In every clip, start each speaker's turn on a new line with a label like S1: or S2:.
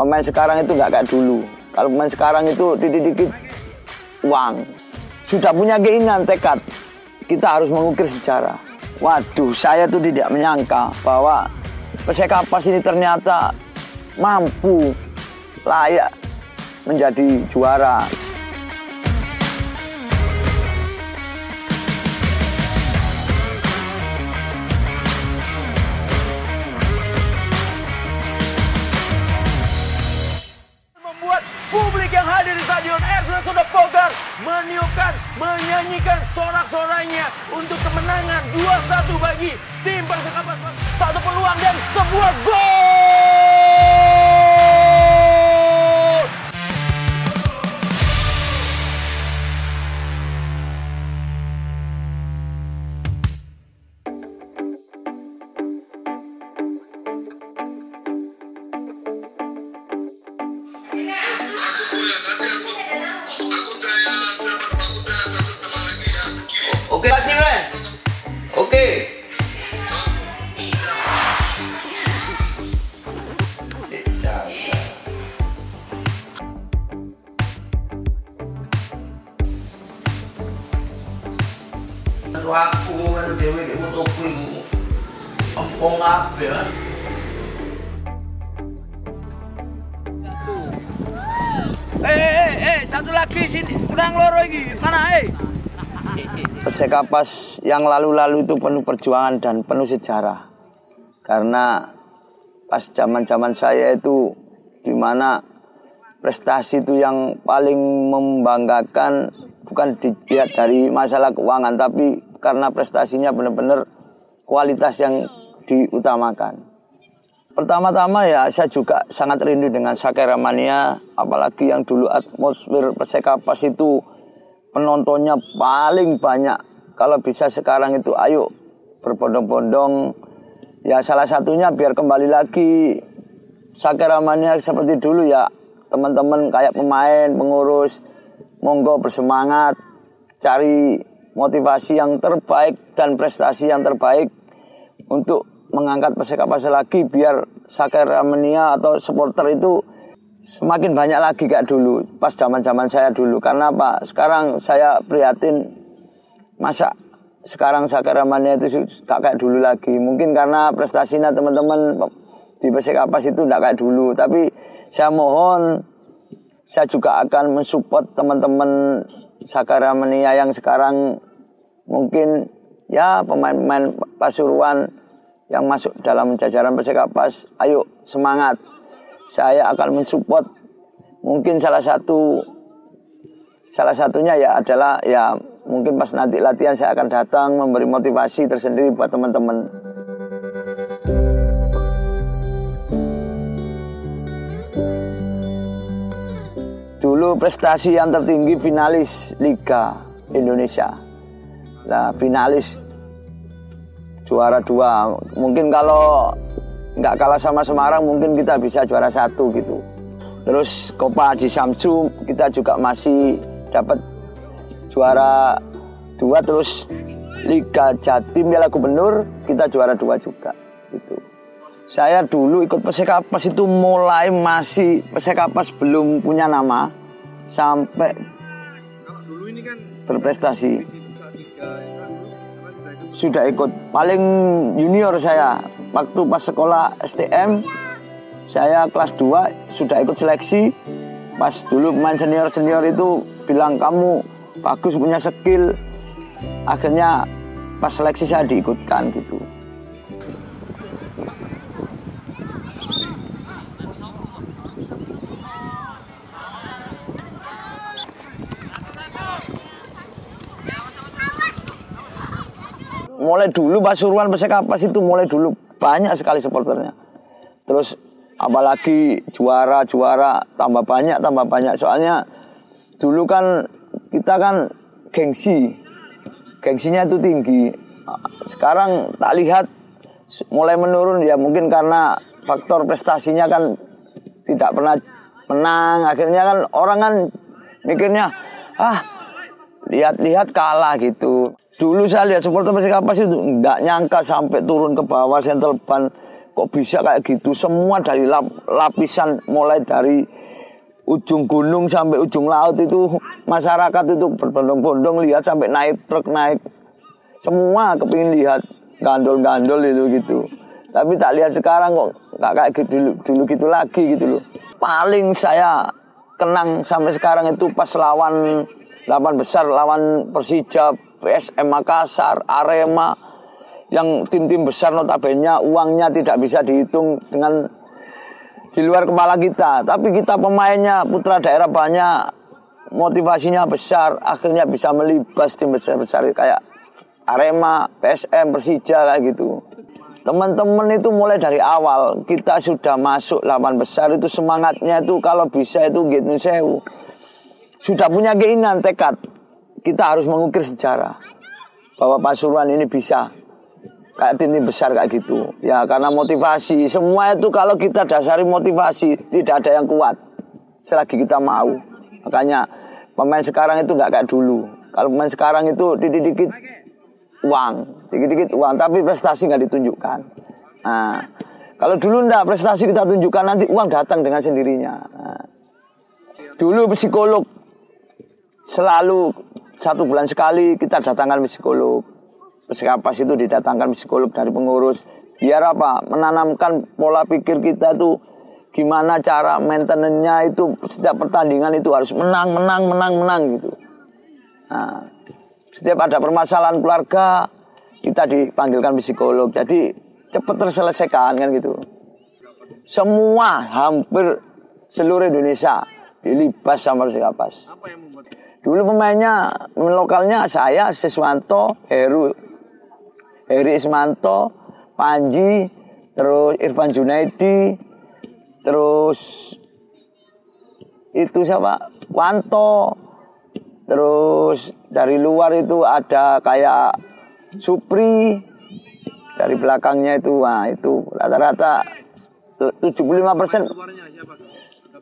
S1: pemain sekarang itu nggak kayak dulu. Kalau pemain sekarang itu dikit-dikit uang. Sudah punya keinginan, tekad. Kita harus mengukir sejarah. Waduh, saya tuh tidak menyangka bahwa Persekapas ini ternyata mampu layak menjadi juara.
S2: Menyanyikan sorak-sorainya untuk kemenangan 2-1 bagi tim Persekapas. Satu peluang dan sebuah gol.
S3: Oke, kasih Ren. Oke. Kalau aku kan dewe di motoku itu Empong apa ya?
S2: Eh, eh, eh, satu lagi sini, kurang loro ini. Mana, eh?
S1: Persekapas yang lalu-lalu itu penuh perjuangan dan penuh sejarah. Karena pas zaman-zaman saya itu di mana prestasi itu yang paling membanggakan bukan dilihat dari masalah keuangan tapi karena prestasinya benar-benar kualitas yang diutamakan. Pertama-tama ya saya juga sangat rindu dengan Sakera Mania apalagi yang dulu atmosfer Persekapas itu penontonnya paling banyak. Kalau bisa sekarang itu ayo berbondong-bondong. Ya salah satunya biar kembali lagi Sakeramannya seperti dulu ya. Teman-teman kayak pemain, pengurus, monggo bersemangat cari motivasi yang terbaik dan prestasi yang terbaik untuk mengangkat Persekapas lagi biar Sakeramannya atau supporter itu semakin banyak lagi kayak dulu pas zaman zaman saya dulu. Karena apa? Sekarang saya prihatin masa sekarang sakaramannya itu gak kayak dulu lagi. Mungkin karena prestasinya teman-teman di Persekapas itu gak kayak dulu. Tapi saya mohon saya juga akan mensupport teman-teman Sakaramania yang sekarang mungkin ya pemain-pemain Pasuruan yang masuk dalam jajaran Persekapas ayo semangat saya akan mensupport mungkin salah satu salah satunya ya adalah ya mungkin pas nanti latihan saya akan datang memberi motivasi tersendiri buat teman-teman. Dulu prestasi yang tertinggi finalis Liga Indonesia. Nah, finalis juara dua. Mungkin kalau nggak kalah sama Semarang mungkin kita bisa juara satu gitu. Terus Copa Haji Samsu kita juga masih dapat juara dua terus Liga Jatim Piala Gubernur kita juara dua juga gitu. Saya dulu ikut Persekapas itu mulai masih Persekapas belum punya nama sampai berprestasi sudah ikut paling junior saya waktu pas sekolah STM saya kelas 2 sudah ikut seleksi. Pas dulu pemain senior senior itu bilang kamu bagus punya skill. Akhirnya pas seleksi saya diikutkan gitu. Mulai dulu Pasuruan Persekapas itu mulai dulu banyak sekali supporternya. Terus apalagi juara juara tambah banyak tambah banyak. Soalnya dulu kan kita kan gengsi. Gengsinya itu tinggi. Sekarang tak lihat mulai menurun. Ya mungkin karena faktor prestasinya kan tidak pernah menang. Akhirnya kan orang kan mikirnya ah lihat-lihat kalah gitu dulu saya lihat supporter Persikapas itu nggak nyangka sampai turun ke bawah Central Ban. Kok bisa kayak gitu? Semua dari lap, lapisan mulai dari ujung gunung sampai ujung laut itu masyarakat itu berbondong-bondong lihat sampai naik truk naik. Semua kepingin lihat gandol-gandol itu gitu. Tapi tak lihat sekarang kok nggak kayak gitu dulu, dulu gitu lagi gitu loh. Paling saya kenang sampai sekarang itu pas lawan lawan besar lawan Persija PSM Makassar Arema yang tim-tim besar notabene uangnya tidak bisa dihitung dengan di luar kepala kita. Tapi kita pemainnya putra daerah banyak motivasinya besar akhirnya bisa melibas tim besar-besar kayak Arema, PSM, Persija kayak gitu. Teman-teman itu mulai dari awal kita sudah masuk lawan besar itu semangatnya itu kalau bisa itu gitu sewu sudah punya keinginan tekad kita harus mengukir sejarah bahwa Pasuruan ini bisa kayak tim-tim besar kayak gitu. Ya karena motivasi. Semua itu kalau kita dasari motivasi tidak ada yang kuat selagi kita mau. Makanya pemain sekarang itu nggak kayak dulu. Kalau pemain sekarang itu dikit-dikit uang, dikit-dikit uang, tapi prestasi nggak ditunjukkan. Nah, kalau dulu ndak prestasi kita tunjukkan nanti uang datang dengan sendirinya. Nah, dulu psikolog selalu satu bulan sekali kita datangkan psikolog Sekapas itu didatangkan psikolog dari pengurus. Biar apa? Menanamkan pola pikir kita tuh gimana cara maintenance-nya itu setiap pertandingan itu harus menang, menang, menang, menang gitu. Nah, setiap ada permasalahan keluarga kita dipanggilkan psikolog. Jadi cepat terselesaikan kan gitu. Semua hampir seluruh Indonesia dilibas sama Sekapas. Dulu pemainnya lokalnya saya Siswanto, Heru, Heri Ismanto, Panji, terus Irfan Junaidi, terus itu siapa? Wanto, terus dari luar itu ada kayak Supri, dari belakangnya itu, wah itu rata-rata 75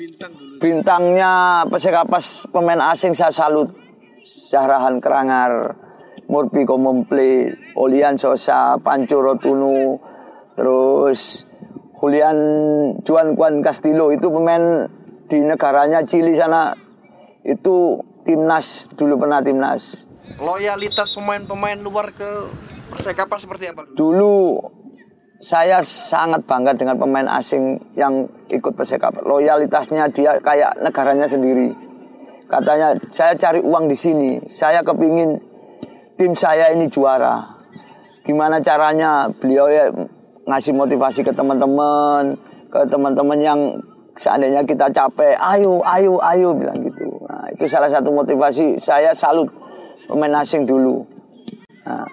S1: persen bintangnya pesekapas pemain asing saya salut Syahrahan Kerangar Murpi Komomple, Olian Sosa, Pancuro Tunu, terus Julian Juan Juan Castillo itu pemain di negaranya Chili sana itu timnas dulu pernah timnas.
S2: Loyalitas pemain-pemain luar ke Persekapa seperti apa?
S1: Dulu saya sangat bangga dengan pemain asing yang ikut Persekapa. Loyalitasnya dia kayak negaranya sendiri. Katanya saya cari uang di sini, saya kepingin tim saya ini juara. Gimana caranya beliau ya ngasih motivasi ke teman-teman, ke teman-teman yang seandainya kita capek, ayo, ayo, ayo bilang gitu. Nah, itu salah satu motivasi saya salut pemain asing dulu. Nah,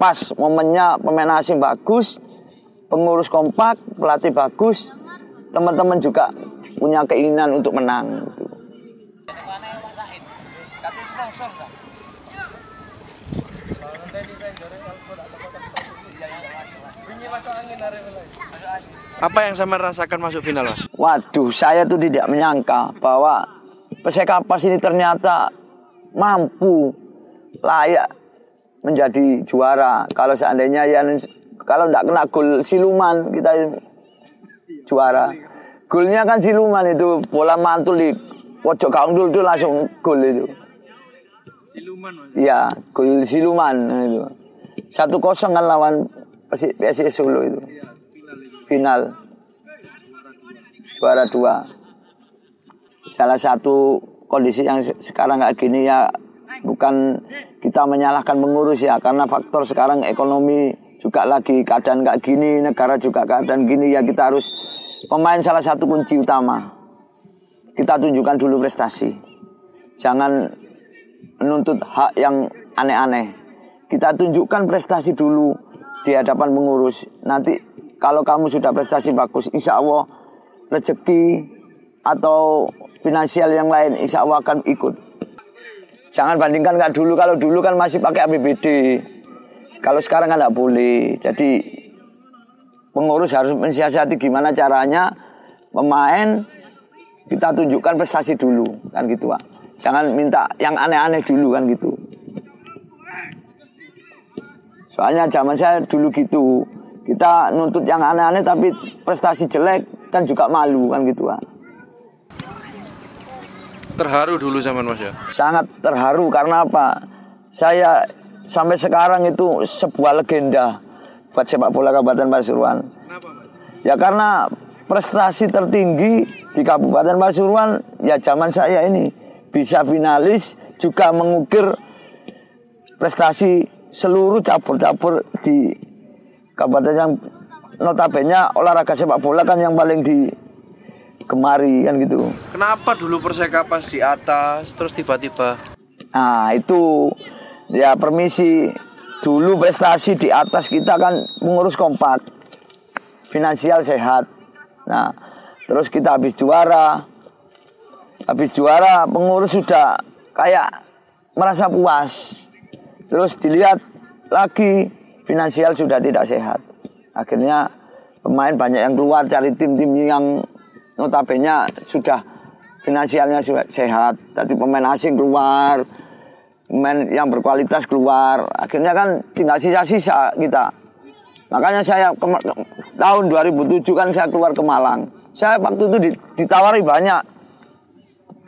S1: pas momennya pemain asing bagus, pengurus kompak, pelatih bagus, teman-teman juga punya keinginan untuk menang. Gitu.
S2: Apa yang sama rasakan masuk final, Mas?
S1: Waduh, saya tuh tidak menyangka bahwa Persekapas ini ternyata mampu layak menjadi juara. Kalau seandainya ya kalau tidak kena gol siluman kita juara. Golnya kan siluman itu bola mantul di pojok gawang dulu langsung gol itu. Siluman Iya, gol siluman itu. Satu kosong kan lawan PSIS Solo itu. Final. Juara dua. Salah satu kondisi yang sekarang kayak gini ya bukan kita menyalahkan pengurus ya karena faktor sekarang ekonomi juga lagi keadaan kayak gini negara juga keadaan gini ya kita harus pemain salah satu kunci utama kita tunjukkan dulu prestasi jangan menuntut hak yang aneh-aneh kita tunjukkan prestasi dulu di hadapan pengurus nanti kalau kamu sudah prestasi bagus insya Allah rezeki atau finansial yang lain insya Allah akan ikut. Jangan bandingkan kayak dulu. Kalau dulu kan masih pakai APBD. Kalau sekarang kan nggak boleh. Jadi pengurus harus mensiasati gimana caranya pemain kita tunjukkan prestasi dulu kan gitu pak. Jangan minta yang aneh-aneh dulu kan gitu. Soalnya zaman saya dulu gitu. kita nuntut yang aneh-aneh tapi prestasi jelek kan juga malu kan gitu ah.
S4: Terharu dulu zaman Mas ya.
S1: Sangat terharu karena apa? Saya sampai sekarang itu sebuah legenda buat sepak bola Kabupaten Pasuruan. Ya karena prestasi tertinggi di Kabupaten Pasuruan ya zaman saya ini bisa finalis juga mengukir prestasi seluruh cabur-cabur di kabupaten yang notabene olahraga sepak bola kan yang paling digemari kan gitu.
S4: Kenapa dulu Perseka pas di atas terus tiba-tiba
S1: Nah itu ya permisi. Dulu prestasi di atas kita kan mengurus kompak. Finansial sehat. Nah terus kita habis juara. Habis juara pengurus sudah kayak merasa puas. Terus dilihat lagi finansial sudah tidak sehat. Akhirnya pemain banyak yang keluar cari tim-tim yang notabene sudah finansialnya sehat. Tadi pemain asing keluar pemain yang berkualitas keluar. Akhirnya kan tinggal sisa-sisa kita. Makanya saya tahun 2007 kan saya keluar ke Malang. Saya waktu itu di- ditawari banyak.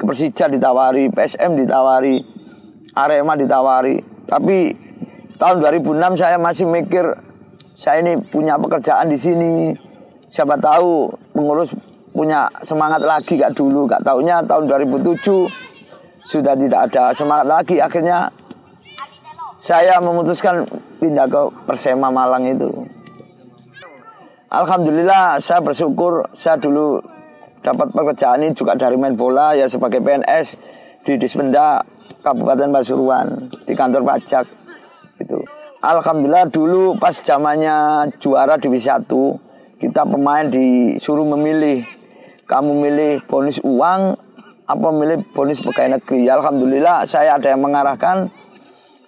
S1: Ke Persija ditawari, PSM ditawari, Arema ditawari. Tapi tahun 2006 saya masih mikir saya ini punya pekerjaan di sini. Siapa tahu pengurus punya semangat lagi gak dulu, gak taunya tahun 2007 sudah tidak ada semangat lagi. Akhirnya saya memutuskan pindah ke Persema Malang itu. Alhamdulillah saya bersyukur saya dulu dapat pekerjaan ini juga dari main bola ya sebagai PNS di Dispenda Kabupaten Pasuruan di kantor pajak itu. Alhamdulillah dulu pas zamannya juara Divisi 1 kita pemain disuruh memilih kamu milih bonus uang apa milih bonus pegawai negeri. Alhamdulillah saya ada yang mengarahkan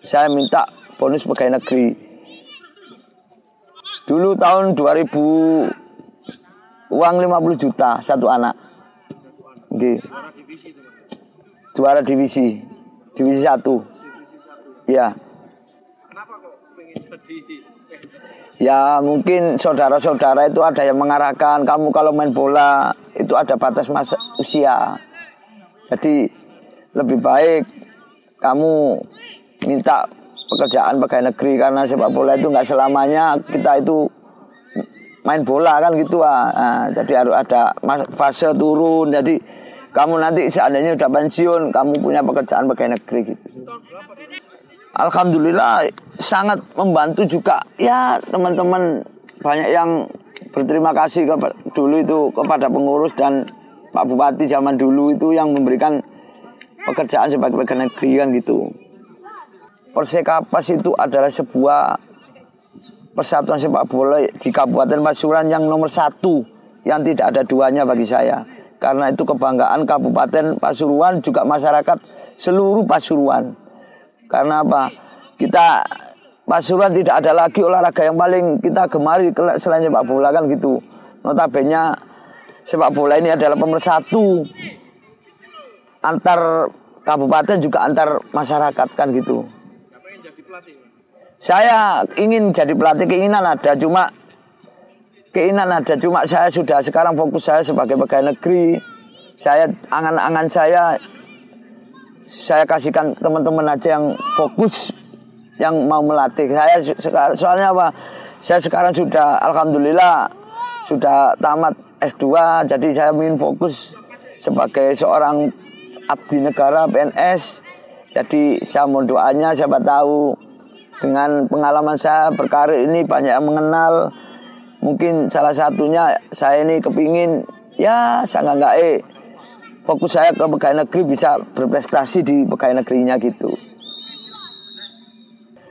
S1: saya minta bonus pegawai negeri. Dulu tahun 2000 uang 50 juta satu anak. Oke. Juara divisi. Divisi satu. Ya. Ya mungkin saudara-saudara itu ada yang mengarahkan kamu kalau main bola itu ada batas masa usia. Jadi lebih baik kamu minta pekerjaan pegawai negeri karena sepak bola itu nggak selamanya kita itu main bola kan gitu ah. Nah, jadi harus ada fase turun. Jadi kamu nanti seandainya udah pensiun, kamu punya pekerjaan pegawai negeri gitu. Alhamdulillah sangat membantu juga ya teman-teman banyak yang berterima kasih kepada dulu itu kepada pengurus dan Pak Bupati zaman dulu itu yang memberikan pekerjaan sebagai pegawai negeri kan gitu. Persekapas itu adalah sebuah persatuan sepak bola di Kabupaten Pasuruan yang nomor satu yang tidak ada duanya bagi saya. Karena itu kebanggaan Kabupaten Pasuruan juga masyarakat seluruh Pasuruan. Karena apa? Kita Pasuruan tidak ada lagi olahraga yang paling kita gemari selain sepak bola kan gitu. Notabene sepak bola ini adalah pemersatu antar kabupaten juga antar masyarakat kan gitu. Saya ingin jadi pelatih keinginan ada. Cuma keinginan ada. Cuma saya sudah sekarang fokus saya sebagai pegawai negeri. Saya angan-angan saya saya kasihkan teman-teman aja yang fokus yang mau melatih. Saya soalnya apa? Saya sekarang sudah alhamdulillah sudah tamat S2 jadi saya ingin fokus sebagai seorang abdi negara PNS jadi saya mohon doanya siapa tahu dengan pengalaman saya berkarir ini banyak yang mengenal. Mungkin salah satunya saya ini kepingin ya saya nggak eh fokus saya ke pegawai negeri bisa berprestasi di pegawai negerinya gitu.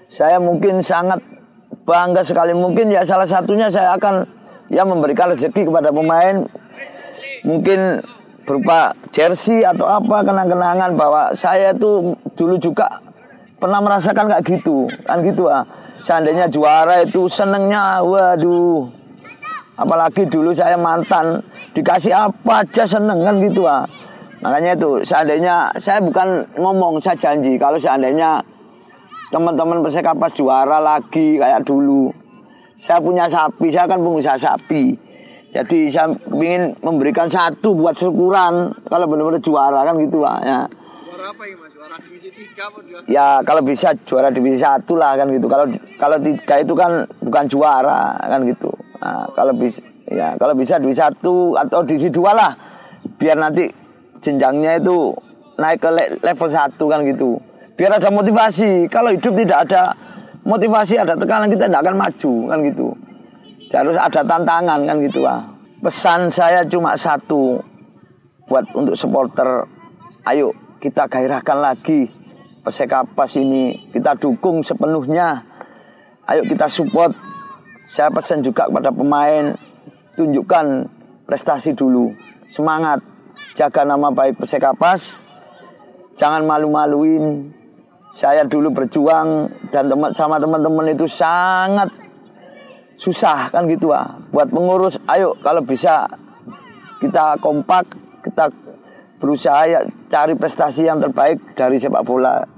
S1: Saya mungkin sangat bangga sekali. Mungkin ya salah satunya saya akan ya memberikan rezeki kepada pemain mungkin berupa jersey atau apa kenang-kenangan bahwa saya itu dulu juga pernah merasakan kayak gitu kan gitu ah. Seandainya juara itu senengnya waduh. Apalagi dulu saya mantan dikasih apa aja seneng kan gitu ah. Makanya itu seandainya saya bukan ngomong saya janji. Kalau seandainya teman-teman Persekapas juara lagi kayak dulu Saya punya sapi, saya kan pengusaha sapi. Jadi saya ingin memberikan satu buat syukuran kalau benar-benar juara kan gitu pak ya.
S4: Juara apa ini mas? Juara divisi 3 apa juara?
S1: Ya kalau bisa juara divisi satu lah kan gitu. Kalau kalau tiga itu kan bukan juara kan gitu. Nah, kalau bisa ya kalau bisa divisi satu atau divisi dua lah biar nanti jenjangnya itu naik ke le- level satu kan gitu. Biar ada motivasi. Kalau hidup tidak ada motivasi, ada tekanan kita tidak akan maju kan gitu. Harus ada tantangan kan gitu ah. Pesan saya cuma satu buat untuk supporter. Ayo kita gairahkan lagi Persekapas ini kita dukung sepenuhnya. Ayo kita support. Saya pesan juga kepada pemain tunjukkan prestasi dulu. Semangat jaga nama baik Persekapas. Jangan malu-maluin. Saya dulu berjuang dan teman sama teman-teman itu sangat susah kan gitu ah. Buat pengurus ayo kalau bisa kita kompak kita berusaha ya cari prestasi yang terbaik dari sepak bola